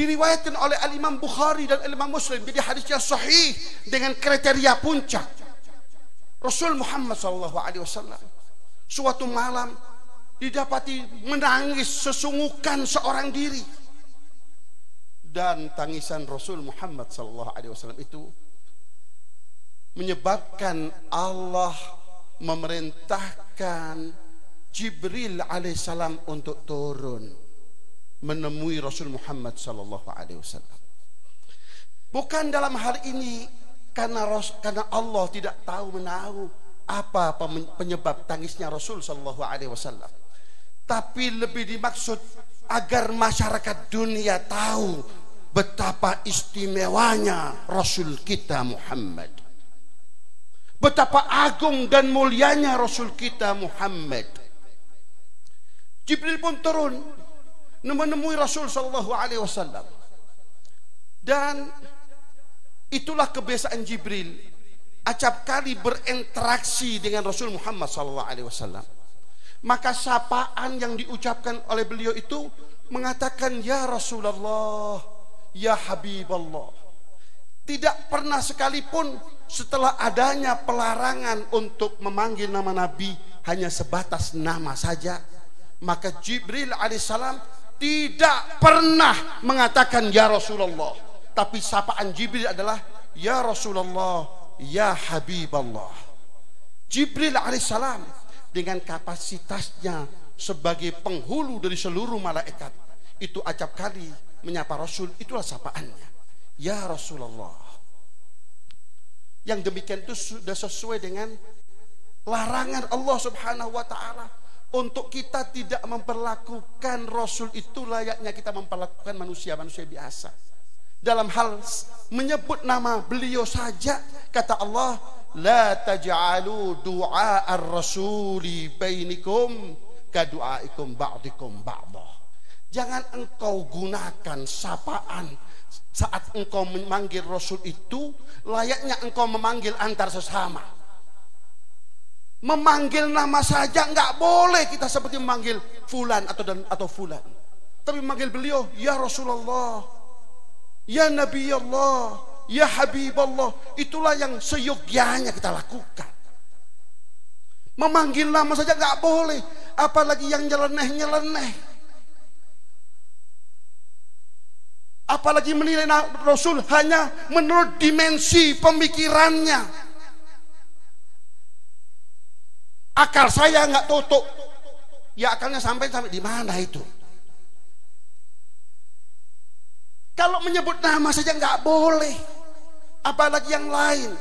Diriwayatkan oleh Al-Imam Bukhari dan Al-Imam Muslim. Jadi hadisnya sahih dengan kriteria puncak. Rasul Muhammad SAW suatu malam didapati menangis sesungguhkan seorang diri dan tangisan Rasul Muhammad SAW itu menyebabkan Allah memerintahkan Jibril alaihissalam untuk turun menemui Rasul Muhammad sallallahu alaihi wasallam. Bukan dalam hal ini karena karena Allah tidak tahu menahu apa penyebab tangisnya Rasul sallallahu alaihi wasallam. Tapi lebih dimaksud agar masyarakat dunia tahu betapa istimewanya Rasul kita Muhammad. Betapa agung dan mulianya Rasul kita Muhammad. Jibril pun turun menemui Rasul Shallallahu Alaihi Wasallam. Dan itulah kebiasaan Jibril. Acap kali berinteraksi dengan Rasul Muhammad Shallallahu Alaihi Wasallam. Maka sapaan yang diucapkan oleh beliau itu mengatakan ya Rasulullah ya Habiballah tidak pernah sekalipun setelah adanya pelarangan untuk memanggil nama Nabi hanya sebatas nama saja maka Jibril alaihissalam tidak pernah mengatakan ya Rasulullah. Tapi sapaan Jibril adalah ya Rasulullah ya Habiballah Jibril alaihissalam dengan kapasitasnya sebagai penghulu dari seluruh malaikat itu acap kali menyapa Rasul itulah sapaannya. Ya Rasulullah. Yang demikian itu sudah sesuai dengan larangan Allah Subhanahu wa taala untuk kita tidak memperlakukan Rasul itu layaknya kita memperlakukan manusia-manusia biasa. Dalam hal menyebut nama beliau saja, kata Allah, La taj'alu du'a ar-rasuli bainikum kadu'aikum ba'dikum. Jangan engkau gunakan sapaan saat engkau memanggil Rasul itu layaknya engkau memanggil antar sesama Memanggil nama saja nggak boleh kita seperti memanggil fulan atau dan atau fulan. Tapi memanggil beliau ya Rasulullah, ya Nabi Allah, ya Habib Allah. Itulah yang seyogyanya kita lakukan. Memanggil nama saja nggak boleh, apalagi yang nyeleneh-nyeleneh. Apalagi menilai Rasul hanya menurut dimensi pemikirannya, Akal saya nggak tutup. Ya akalnya sampai sampai di mana itu? Kalau menyebut nama saja nggak boleh, apalagi yang lain.